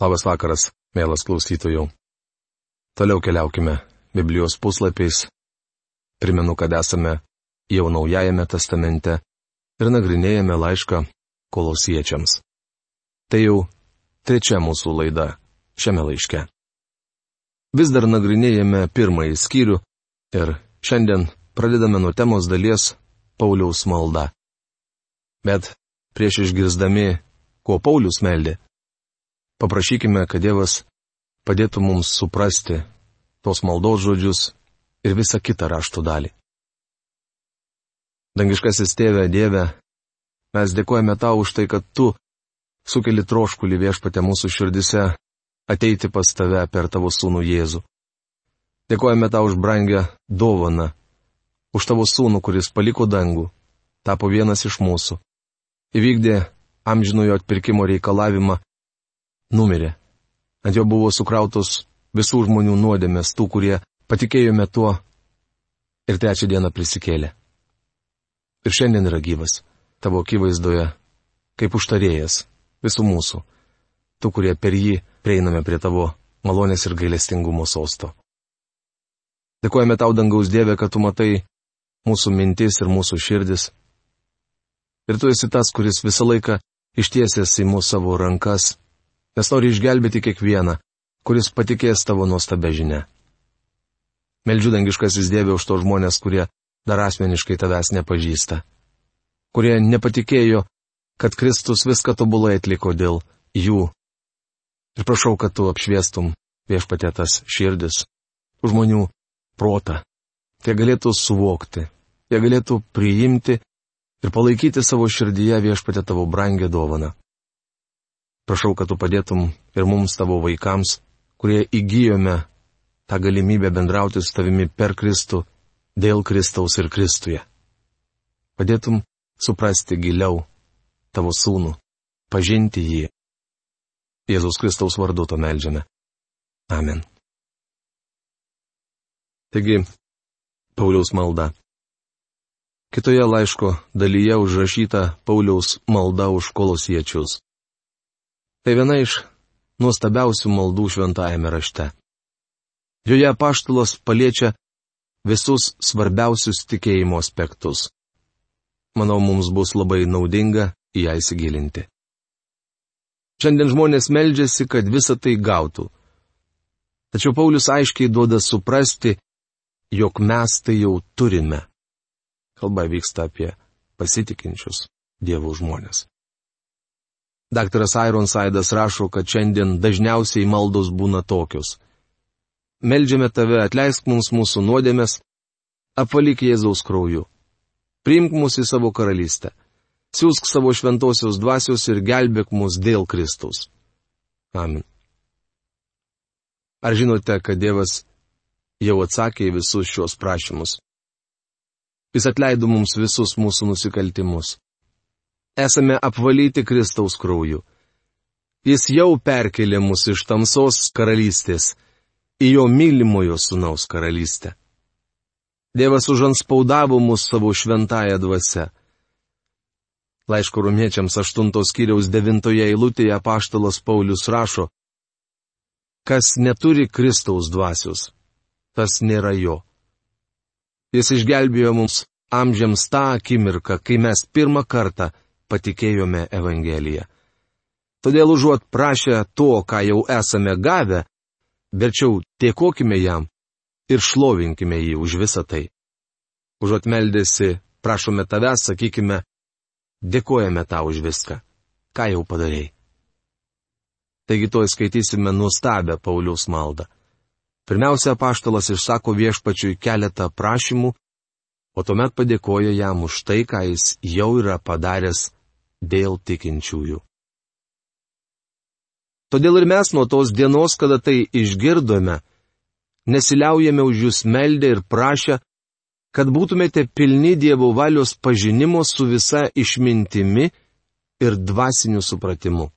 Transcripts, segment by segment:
Labas vakaras, mielas klausytojų. Toliau keliaukime Biblijos puslapiais. Primenu, kad esame jau Naujajame testamente ir nagrinėjame laišką kolosiečiams. Tai jau trečia mūsų laida šiame laiške. Vis dar nagrinėjame pirmąjį skyrių ir šiandien pradedame nuo temos dalies Pauliaus malda. Bet prieš išgirsdami, ko Paulius meldė, paprašykime, kad Dievas padėtų mums suprasti tos maldos žodžius ir visą kitą raštų dalį. Dangiškasis tėve Dieve, mes dėkojame tau už tai, kad tu sukeli troškulį viešpatę mūsų širdise ateiti pas tave per tavo sūnų Jėzų. Dėkojame tau už brangę dovaną, už tavo sūnų, kuris paliko dangų, tapo vienas iš mūsų. Įvykdė amžinojo atpirkimo reikalavimą, numirė. Ant jo buvo sukrautos visų žmonių nuodėmės, tų, kurie patikėjome tuo ir trečią dieną prisikėlė. Ir šiandien yra gyvas, tavo akivaizdoje, kaip užtarėjas visų mūsų, tų, kurie per jį prieiname prie tavo malonės ir gailestingumo sosto. Dėkojame tau, dangaus Dieve, kad tu matai mūsų mintis ir mūsų širdis. Ir tu esi tas, kuris visą laiką ištiesęs į mūsų savo rankas, nes nori išgelbėti kiekvieną, kuris patikės tavo nuostabę žinę. Meldžiu dangiškasis Dieve už to žmonės, kurie dar asmeniškai tavęs nepažįsta. Kurie nepatikėjo, kad Kristus viską tobulai atliko dėl jų. Ir prašau, kad tu apšviestum viešpatėtas širdis, žmonių protą, jie galėtų suvokti, jie galėtų priimti ir palaikyti savo širdyje viešpatę tavo brangę dovaną. Prašau, kad tu padėtum ir mums tavo vaikams, kurie įgyjome tą galimybę bendrauti su tavimi per Kristų, dėl Kristaus ir Kristuje. Padėtum suprasti giliau tavo sūnų, pažinti jį. Jėzus Kristaus vardu to melžiame. Amen. Taigi, Pauliaus malda. Kitoje laiško dalyje užrašyta Pauliaus malda už kolosiečius. Tai viena iš nuostabiausių maldų šventajame rašte. Joje paštulos paliečia visus svarbiausius tikėjimo aspektus. Manau, mums bus labai naudinga į ją įsigilinti. Šiandien žmonės meldžiasi, kad visą tai gautų. Tačiau Paulius aiškiai duoda suprasti, jog mes tai jau turime. Kalba vyksta apie pasitikinčius dievų žmonės. Daktaras Ironsaidas rašo, kad šiandien dažniausiai maldos būna tokios. Meldžiame tave, atleisk mums mūsų nuodėmės, apvalyk Jėzaus krauju. Priimk mus į savo karalystę. Siūsk savo šventosios dvasios ir gelbėk mus dėl Kristaus. Amen. Ar žinote, kad Dievas jau atsakė į visus šios prašymus. Jis atleido mums visus mūsų nusikaltimus. Esame apvalyti Kristaus krauju. Jis jau perkelė mus iš tamsos karalystės į jo mylimojo sunaus karalystę. Dievas užanspaudavo mus savo šventąją dvasę. Laiško rumiečiams 8 skyriaus 9 eilutėje paštalas Paulius rašo, kas neturi Kristaus dvasios, tas nėra jo. Jis išgelbėjo mums amžiams tą akimirką, kai mes pirmą kartą patikėjome Evangeliją. Todėl užuot prašę to, ką jau esame gavę, verčiau dėkokime jam ir šlovinkime jį už visą tai. Užuot meldėsi, prašome tavęs, sakykime, dėkojame tau už viską, ką jau padarėjai. Taigi to įskaitysime nuostabę Pauliaus maldą. Pirmiausia, paštalas išsako viešpačiui keletą prašymų, o tuomet padėkoja jam už tai, ką jis jau yra padaręs dėl tikinčiųjų. Todėl ir mes nuo tos dienos, kada tai išgirdome, nesiliaujame už jūs meldę ir prašę, kad būtumėte pilni Dievo valios pažinimo su visa išmintimi ir dvasiniu supratimu.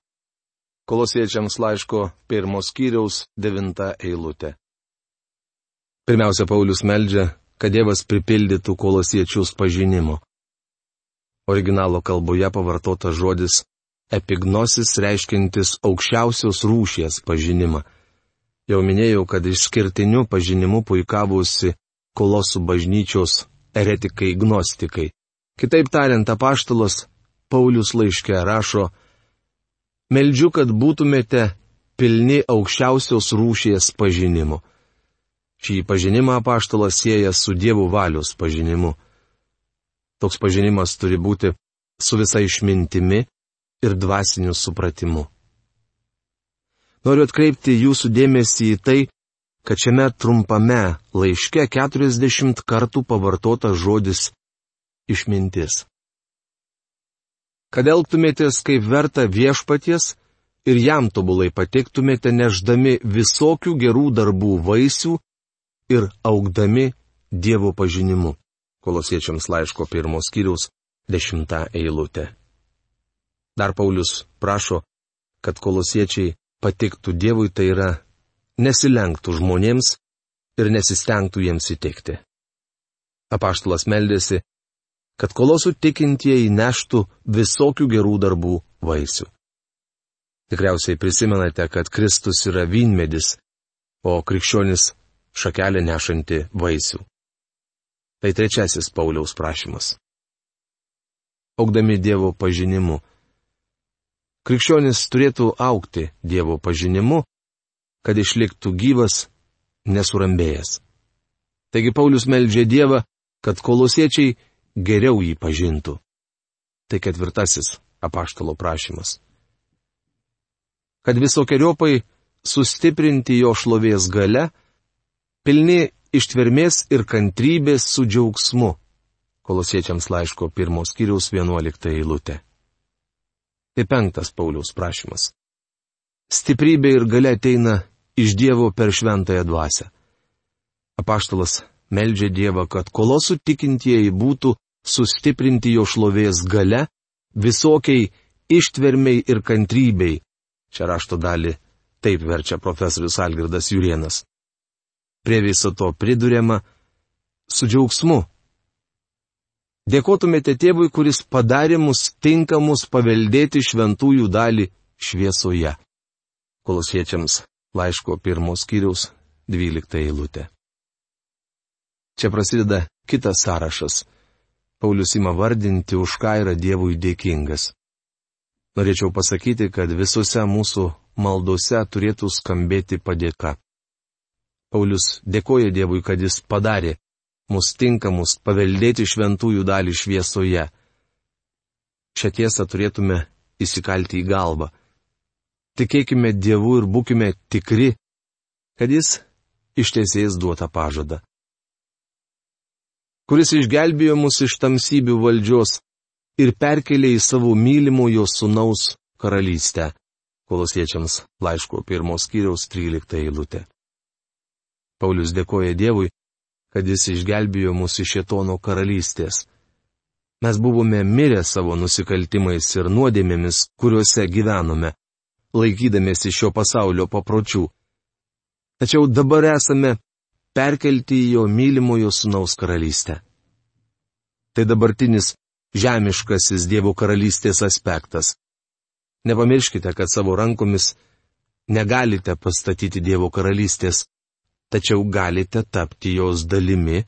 Kolosiečiams laiško pirmos kiriaus devinta eilutė. Pirmiausia, Paulius meldžia, kad Dievas pripildytų kolosiečius pažinimo. Originalo kalboje pavartotas žodis epignosis reiškintis aukščiausios rūšies pažinimą. Jau minėjau, kad išskirtiniu pažinimu puikavusi kolosų bažnyčios eretikai gnostikai. Kitaip tariant, apaštalas Paulius laiške rašo, Meldžiu, kad būtumėte pilni aukščiausios rūšies pažinimu. Šį pažinimą apaštalas sieja su Dievo valios pažinimu. Toks pažinimas turi būti su visa išmintimi ir dvasiniu supratimu. Noriu atkreipti jūsų dėmesį į tai, kad šiame trumpame laiške 40 kartų pavartotas žodis išmintis. Kad elgtumėtės kaip verta viešpaties ir jam tobulai patiktumėte neždami visokių gerų darbų vaisių ir augdami Dievo pažinimu. Kolosiečiams laiško pirmos skyriaus dešimtą eilutę. Dar Paulius prašo, kad kolosiečiai patiktų Dievui tai yra nesilenktų žmonėms ir nesistengtų jiems įtikti. Apaštalas meldėsi, kad kolosų tikintieji neštų visokių gerų darbų vaisių. Tikriausiai prisimenate, kad Kristus yra vynmedis, o krikščionis šakelė nešanti vaisių. Tai trečiasis Pauliaus prašymas. Augdami Dievo pažinimu. Krikščionis turėtų aukti Dievo pažinimu, kad išliktų gyvas, nesurambėjęs. Taigi Paulius meldžia Dievą, kad kolosiečiai geriau jį pažintų. Tai ketvirtasis apaštalo prašymas. Kad visokiojopai sustiprinti jo šlovės gale, pilni ištvermės ir kantrybės su džiaugsmu. Kolosiečiams laiško pirmos kiriaus vienuolikta eilutė. Tai penktas Pauliaus prašymas. Stiprybė ir gale ateina iš Dievo per šventąją dvasę. Apaštalas meldžia Dievą, kad kolosų tikintieji būtų sustiprinti jo šlovės gale, visokiai ištvermiai ir kantrybei. Čia rašto dalį taip verčia profesorius Algirdas Jurienas. Prie viso to pridurėma su džiaugsmu. Dėkotumėte tėvui, kuris padarė mus tinkamus paveldėti šventųjų dalį šviesoje. Kolosiečiams laiško pirmos skyriaus dvylikta eilutė. Čia prasideda kitas sąrašas Paulius ima vardinti, už ką yra Dievui dėkingas. Norėčiau pasakyti, kad visose mūsų maldose turėtų skambėti padėka. Paulius dėkoja Dievui, kad jis padarė mus tinkamus paveldėti šventųjų dalį šviesoje. Šią tiesą turėtume įsikalti į galvą. Tikėkime Dievu ir būkime tikri, kad Jis ištiesės duotą pažadą kuris išgelbėjo mus iš tamsybių valdžios ir perkelė į savo mylimojo sunaus karalystę. Kolosiečiams laiško pirmos kiriaus 13 eilutė. Paulius dėkoja Dievui, kad jis išgelbėjo mus iš Šetono karalystės. Mes buvome mirę savo nusikaltimais ir nuodėmėmis, kuriuose gyvenome, laikydamėsi šio pasaulio papročių. Tačiau dabar esame perkelti į jo mylimojo sunaus karalystę. Tai dabartinis žemiškasis Dievo karalystės aspektas. Nepamirškite, kad savo rankomis negalite pastatyti Dievo karalystės, tačiau galite tapti jos dalimi,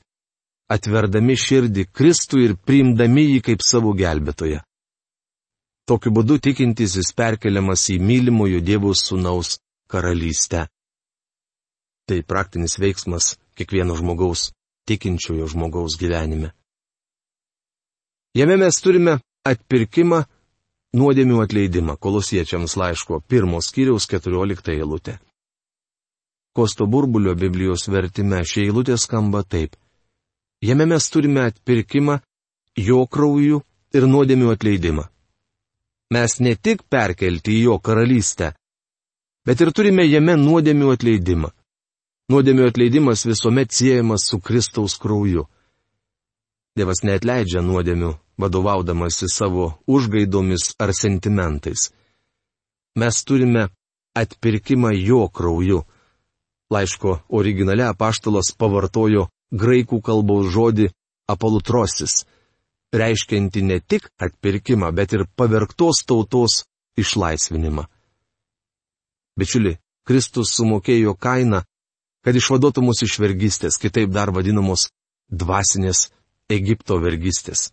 atverdami širdį Kristų ir priimdami jį kaip savo gelbėtoją. Tokiu būdu tikintysis perkeliamas į mylimojo Dievo sūnaus karalystę. Tai praktinis veiksmas kiekvieno žmogaus, tikinčiojo žmogaus gyvenime. Jame mes turime atpirkimą, nuodėmių atleidimą, kolosiečiams laiško pirmos kiriaus 14 eilutė. Kosto burbulio Biblijos vertime šie eilutė skamba taip. Jame mes turime atpirkimą, jo krauju ir nuodėmių atleidimą. Mes ne tik perkelti į jo karalystę, bet ir turime jame nuodėmių atleidimą. Nuodėmio atleidimas visuomet siejamas su Kristaus krauju. Dievas neatleidžia nuodėmių, vadovaudamasi savo užgaidomis ar sentimentais. Mes turime atpirkimą jo krauju. Laiško originale apaštalas pavartojo graikų kalbos žodį apolutrosis, reiškianti ne tik atpirkimą, bet ir pavergtos tautos išlaisvinimą. Bičiuli, Kristus sumokėjo kainą, kad išvaduotų mus iš vergystės, kitaip dar vadinamos dvasinės Egipto vergystės.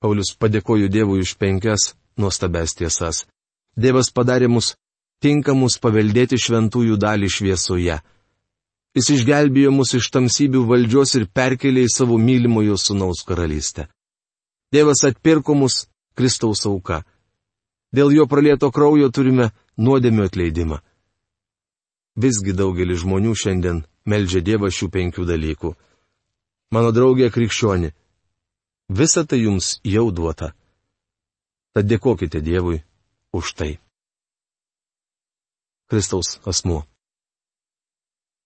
Paulius padėkoju Dievui už penkias nuostabes tiesas. Dievas padarė mus tinkamus paveldėti šventųjų dalį šviesoje. Jis išgelbėjo mus iš tamsybių valdžios ir perkelė į savo mylimojo sunaus karalystę. Dievas atpirko mus Kristaus auka. Dėl jo pralieto kraujo turime nuodėmio atleidimą. Visgi daugelis žmonių šiandien meldžia Dievą šių penkių dalykų. Mano draugė krikščioni, visa tai jums jau duota. Tad dėkokite Dievui už tai. Kristaus asmuo.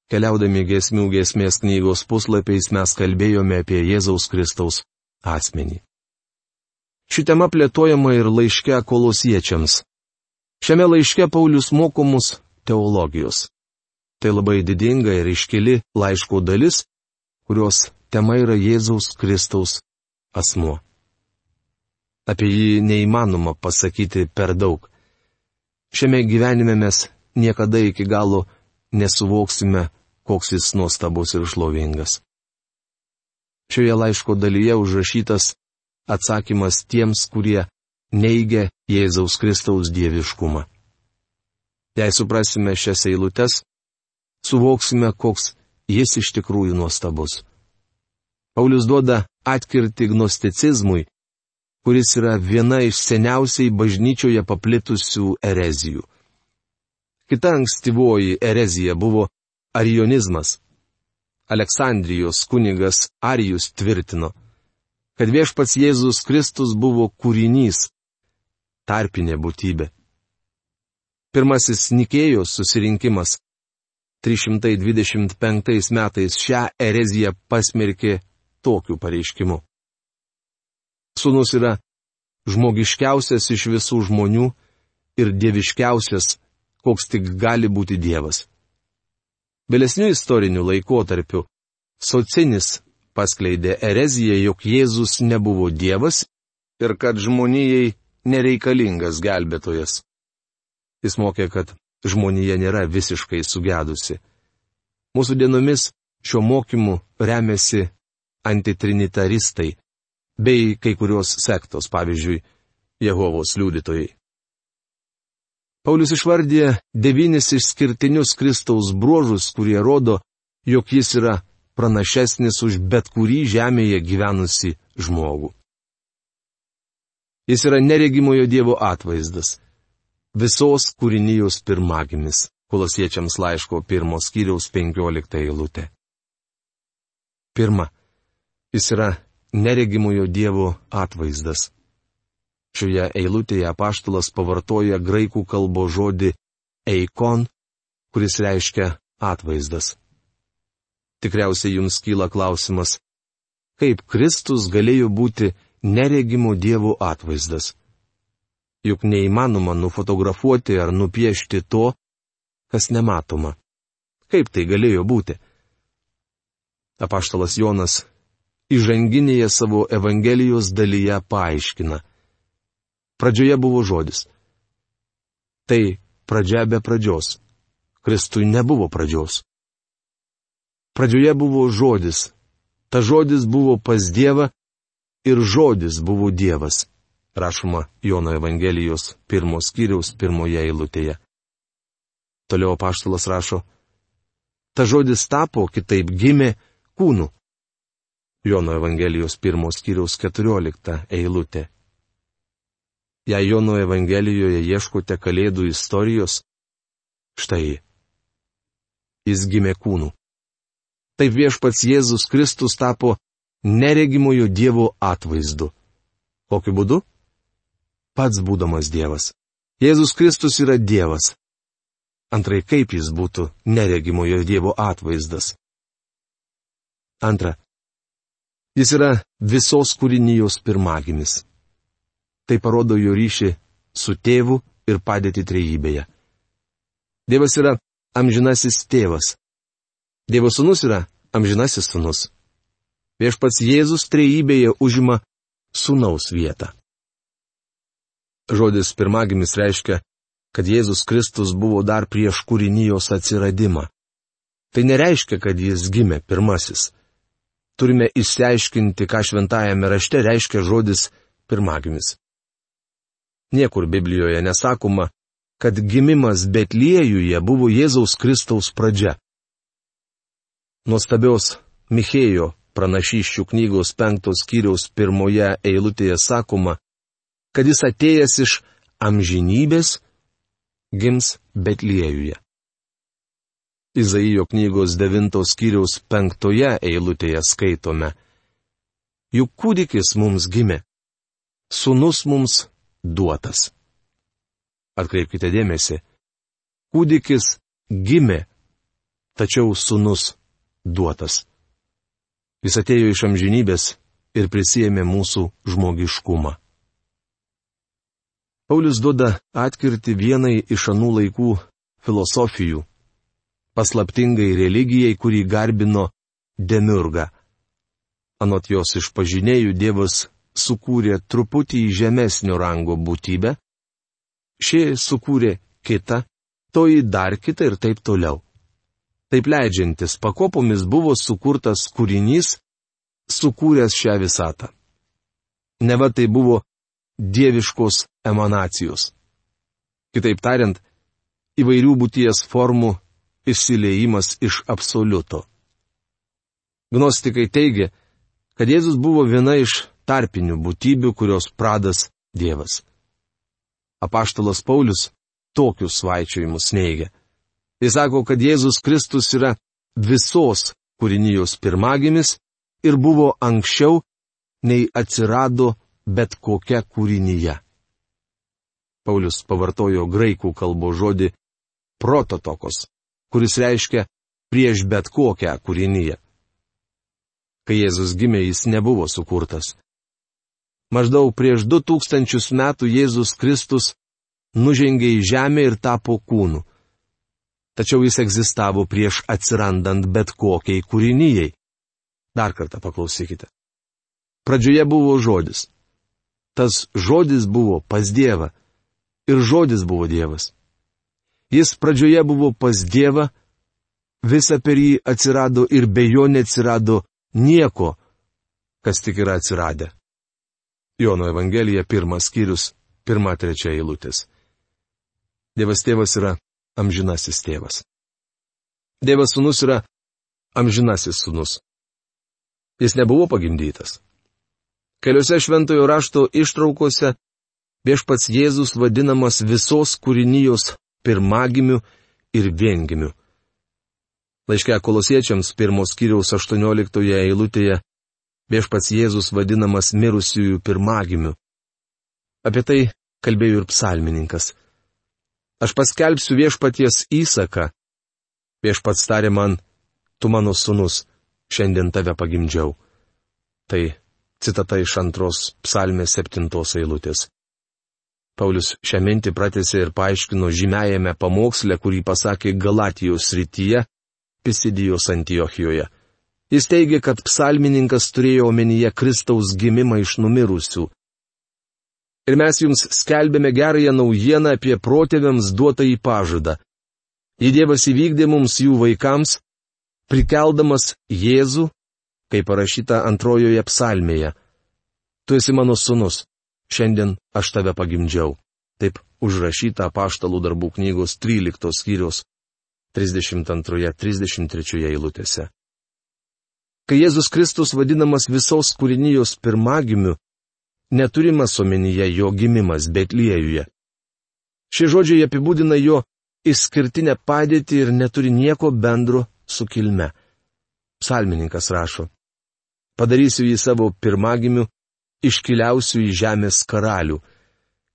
Keliaudami gesmių gesmės knygos puslapiais mes kalbėjome apie Jėzaus Kristaus asmenį. Ši tema plėtojama ir laiške kolosiečiams. Šiame laiške Paulius mokomus teologijos. Tai labai didinga ir iškili laiško dalis, kurios tema yra Jėzaus Kristaus asmuo. Apie jį neįmanoma pasakyti per daug. Šiame gyvenime mes niekada iki galo nesuvoksime, koks jis nuostabus ir šlovingas. Šioje laiško dalyje užrašytas atsakymas tiems, kurie neigia Jėzaus Kristaus dieviškumą. Jei suprasime šias eilutes, suvoksime, koks jis iš tikrųjų nuostabus. Paulius duoda atkirti gnosticizmui, kuris yra viena iš seniausiai bažnyčioje paplitusių erezijų. Kita ankstyvoji erezija buvo arionizmas. Aleksandrijos kunigas Arijus tvirtino, kad viešpats Jėzus Kristus buvo kūrinys, tarpinė būtybė. Pirmasis Nikėjos susirinkimas 325 metais šią ereziją pasmerkė tokiu pareiškimu. Sūnus yra žmogiškiausias iš visų žmonių ir dieviškiausias, koks tik gali būti Dievas. Vėlesnių istorinių laikotarpių Socinis paskleidė ereziją, jog Jėzus nebuvo Dievas ir kad žmonijai nereikalingas gelbėtojas. Jis mokė, kad žmonija nėra visiškai sugedusi. Mūsų dienomis šiuo mokymu remiasi antitrinitaristai, bei kai kurios sektos, pavyzdžiui, Jehovos liudytojai. Paulius išvardė devynis išskirtinius Kristaus bruožus, kurie rodo, jog jis yra pranašesnis už bet kurį žemėje gyvenusi žmogų. Jis yra neregimojo Dievo atvaizdas. Visos kūrinijos pirmagimis. Kolosiečiams laiško pirmos skyriaus penkiolikta eilutė. Pirma. Jis yra neregimojo Dievo atvaizdas. Šioje eilutėje apaštalas pavartoja graikų kalbo žodį eikon, kuris reiškia atvaizdas. Tikriausiai jums kyla klausimas, kaip Kristus galėjo būti neregimo Dievo atvaizdas. Juk neįmanoma nufotografuoti ar nupiešti to, kas nematoma. Kaip tai galėjo būti? Apaštalas Jonas įžanginėje savo Evangelijos dalyje paaiškina. Pradžioje buvo žodis. Tai pradžia be pradžios. Kristui nebuvo pradžios. Pradžioje buvo žodis. Ta žodis buvo pas Dievą ir žodis buvo Dievas. Rašoma Jono Evangelijos pirmos skyriaus pirmoje eilutėje. Toliau apaštalas rašo. Ta žodis tapo, kitaip gimė, kūnu Jono Evangelijos pirmos skyriaus 14 eilutė. Jei Jono Evangelijoje ieškote kalėdų istorijos, štai. Jis gimė kūnu. Taip viešpats Jėzus Kristus tapo neregimojo Dievo atvaizdu. Kokiu būdu? Pats būdamas Dievas. Jėzus Kristus yra Dievas. Antrai, kaip jis būtų neregimojo Dievo atvaizdas? Antra, Jis yra visos kūrinijos pirmagimis. Tai parodo jo ryšį su tėvu ir padėti trejybėje. Dievas yra amžinasis tėvas. Dievo sūnus yra amžinasis sūnus. Viešpats Jėzus trejybėje užima sūnaus vietą. Žodis pirmagimis reiškia, kad Jėzus Kristus buvo dar prieš kūrinijos atsiradimą. Tai nereiškia, kad jis gimė pirmasis. Turime išsiaiškinti, ką šventajame rašte reiškia žodis pirmagimis. Niekur Biblijoje nesakoma, kad gimimas Betliejuje buvo Jėzaus Kristaus pradžia. Nuostabios Michėjo pranašyščių knygos penktos kiriaus pirmoje eilutėje sakoma, kad jis atėjęs iš amžinybės gims Betliejuje. Izaijo knygos devintos kiriaus penktoje eilutėje skaitome. Juk kūdikis mums gimė, sunus mums duotas. Atkreipkite dėmesį, kūdikis gimė, tačiau sunus duotas. Jis atėjo iš amžinybės ir prisėmė mūsų žmogiškumą. Paulius duoda atkirti vienai iš anų laikų filosofijų - paslaptingai religijai, kurį garbino Demiurga. Anot jos išpažinėjų Dievas sukūrė truputį žemesnio rango būtybę, šie sukūrė kitą, toji dar kitą ir taip toliau. Taip leidžiantis pakopomis buvo sukurtas kūrinys, sukūręs šią visatą. Neva tai buvo dieviškos emanacijos. Kitaip tariant, įvairių būties formų išsileimas iš absoliuto. Gnostikai teigia, kad Jėzus buvo viena iš tarpinių būtybių, kurios pradas Dievas. Apaštalas Paulius tokius svaičiojimus neigia. Jis sako, kad Jėzus Kristus yra visos kūrinijos pirmagimis ir buvo anksčiau, nei atsirado bet kokia kūrinyje. Paulius pavartojo graikų kalbo žodį prototokos, kuris reiškia prieš bet kokią kūrinyje. Kai Jėzus gimė, jis nebuvo sukurtas. Maždaug prieš du tūkstančius metų Jėzus Kristus nužengė į žemę ir tapo kūnu tačiau jis egzistavo prieš atsirandant bet kokiai kūrinyjei. Dar kartą paklausykite. Pradžioje buvo žodis. Tas žodis buvo pas Dievą. Ir žodis buvo Dievas. Jis pradžioje buvo pas Dievą, visa per jį atsirado ir be jo neatsirado nieko, kas tik yra atsiradę. Jono Evangelija pirmas skyrius, pirma trečia eilutės. Dievas tėvas yra amžinasis tėvas. Dievas sūnus yra amžinasis sūnus. Jis nebuvo pagimdytas. Keliose šventojo rašto ištraukose viešpats Jėzus vadinamas visos kūrinijos pirmagimiu ir viengimiu. Laiške kolosiečiams pirmos kiriaus 18 eilutėje viešpats Jėzus vadinamas mirusiųjų pirmagimiu. Apie tai kalbėjo ir psalmininkas. Aš paskelbsiu viešpaties įsaką. Viešpats tarė man, tu mano sunus, šiandien tave pagimdžiau. Tai citata iš antros psalmės septintos eilutės. Paulius šią mintį pratėsi ir paaiškino žymėjame pamoksle, kurį pasakė Galatijos rytyje, Pisidijos Antiochijoje. Jis teigia, kad psalmininkas turėjo omenyje Kristaus gimimą iš numirusių ir mes jums skelbėme gerąją naujieną apie protėviams duotą į pažadą. Į Dievas įvykdė mums jų vaikams, prikeldamas Jėzų, kaip parašyta antrojoje psalmėje. Tu esi mano sunus, šiandien aš tave pagimdžiau. Taip užrašyta paštalų darbų knygos 13 skyrius 32-33 eilutėse. Kai Jėzus Kristus vadinamas visos kūrinijos pirmagimiu, neturimas omenyje jo gimimas Betliejuje. Šie žodžiai apibūdina jo išskirtinę padėtį ir neturi nieko bendro su kilme. Psalmininkas rašo. Padarysiu jį savo pirmagimiu, iškiliausiu į žemės karalių.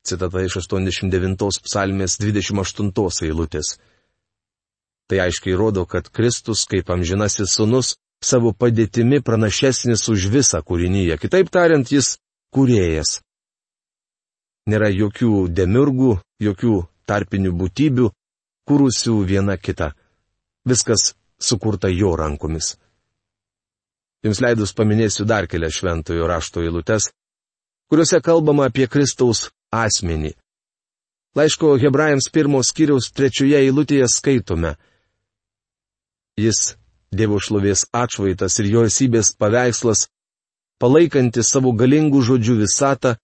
Citata iš 89 psalmės 28 eilutės. Tai aiškiai rodo, kad Kristus kaip amžinasis sunus savo padėtimi pranašesnis už visą kūrinyje. Kitaip tariant, jis kūrėjas. Nėra jokių demirgų, jokių tarpinių būtybių, kūrusių viena kita. Viskas sukurta jo rankomis. Jums leidus paminėsiu dar kelias šventojo rašto eilutes, kuriuose kalbama apie Kristaus asmenį. Laiško hebrajams pirmos skyriaus trečioje eilutėje skaitome. Jis Dievo šlovės atšvaitas ir jo esybės paveikslas, palaikantis savo galingų žodžių visatą,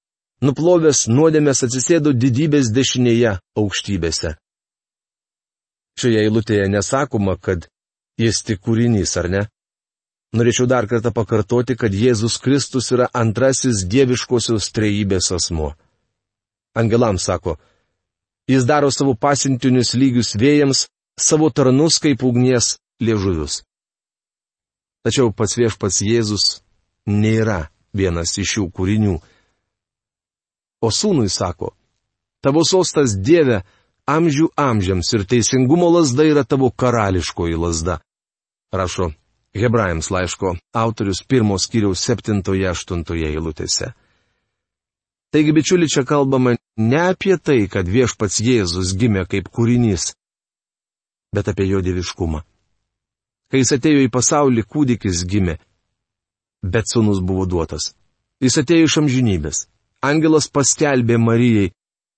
nuplovęs nuodėmės atsisėdo didybės dešinėje aukštybėse. Šioje eilutėje nesakoma, kad jis tik kūrinys, ar ne? Norėčiau dar kartą pakartoti, kad Jėzus Kristus yra antrasis dieviškosios trejybės asmo. Angelams sako, jis daro savo pasintinius lygius vėjams, savo tarnus kaip ugnies liežuvius. Tačiau pats viešpats Jėzus nėra vienas iš šių kūrinių. O sūnui sako, tavo sostas Dieve amžių amžiams ir teisingumo lasda yra tavo karališkoji lasda. Rašo Hebrajams laiško autorius pirmos kiriaus septintoje aštuntoje eilutėse. Taigi, bičiuli, čia kalbama ne apie tai, kad viešpats Jėzus gimė kaip kūrinys, bet apie jo dieviškumą. Kai jis atėjo į pasaulį, kūdikis gimė, bet sunus buvo duotas. Jis atėjo iš amžinybės. Angelas paskelbė Marijai,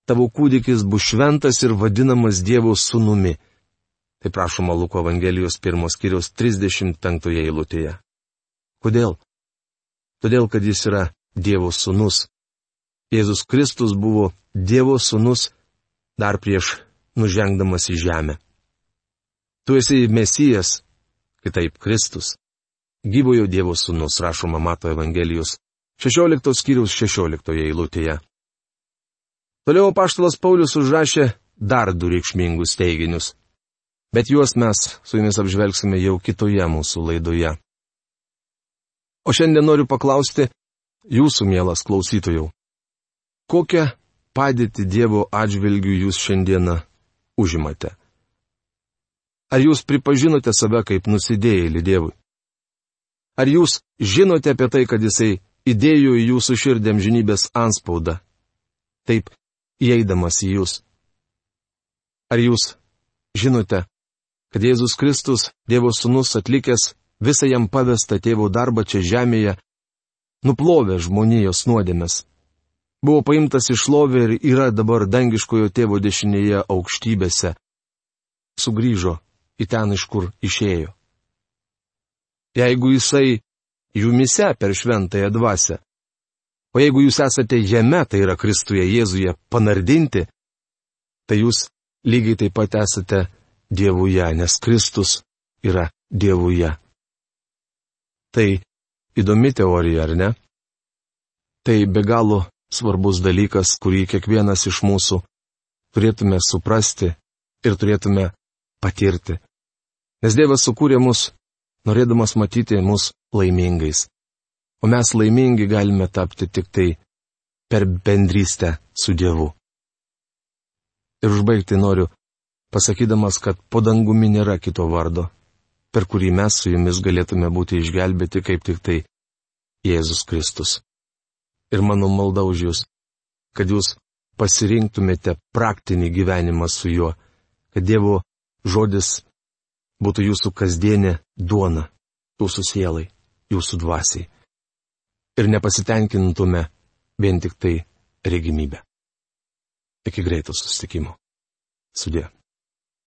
tavo kūdikis bus šventas ir vadinamas Dievo sunumi. Tai prašoma Luko Evangelijos pirmos kiriaus 35 eilutėje. Kodėl? Todėl, kad jis yra Dievo sūnus. Jėzus Kristus buvo Dievo sūnus dar prieš nužengdamas į žemę. Tu esi Mesijas, kitaip Kristus. Gyvojo Dievo sūnus, rašoma Mato Evangelijos 16 skyriaus 16 eilutėje. Toliau paštalas Paulius užrašė dar du reikšmingus teiginius bet juos mes su jumis apžvelgsime jau kitoje mūsų laidoje. O šiandien noriu paklausti jūsų mielas klausytojų. Kokią padėtį Dievo atžvilgių jūs šiandieną užimate? Ar jūs pripažinote save kaip nusidėjėlį Dievui? Ar jūs žinote apie tai, kad Jisai įdėjo į jūsų širdėm žinybės anspaudą, taip įeidamas į jūs? Ar jūs žinote, kad Jėzus Kristus, Dievo Sūnus atlikęs visą jam pavestą tėvo darbą čia žemėje, nuplovė žmonijos nuodėmes. Buvo paimtas iš lovė ir yra dabar dangiškojo tėvo dešinėje aukštybėse. Sugryžo į ten, iš kur išėjo. Jeigu jisai jumise per šventąją dvasę, o jeigu jūs esate jame, tai yra Kristuje Jėzuje, panardinti, tai jūs lygiai taip pat esate Dievuje, nes Kristus yra Dievuje. Tai įdomi teorija, ar ne? Tai be galo svarbus dalykas, kurį kiekvienas iš mūsų turėtume suprasti ir turėtume patirti. Nes Dievas sukūrė mus, norėdamas matyti mus laimingais. O mes laimingi galime tapti tik tai per bendrystę su Dievu. Ir užbaigti noriu pasakydamas, kad po dangumi nėra kito vardo, per kurį mes su jumis galėtume būti išgelbėti kaip tik tai Jėzus Kristus. Ir mano malda už jūs, kad jūs pasirinktumėte praktinį gyvenimą su juo, kad Dievo žodis būtų jūsų kasdienė duona, jūsų sielai, jūsų dvasiai. Ir nepasitenkintume vien tik tai regimybę. Iki greito susitikimo. Sudė.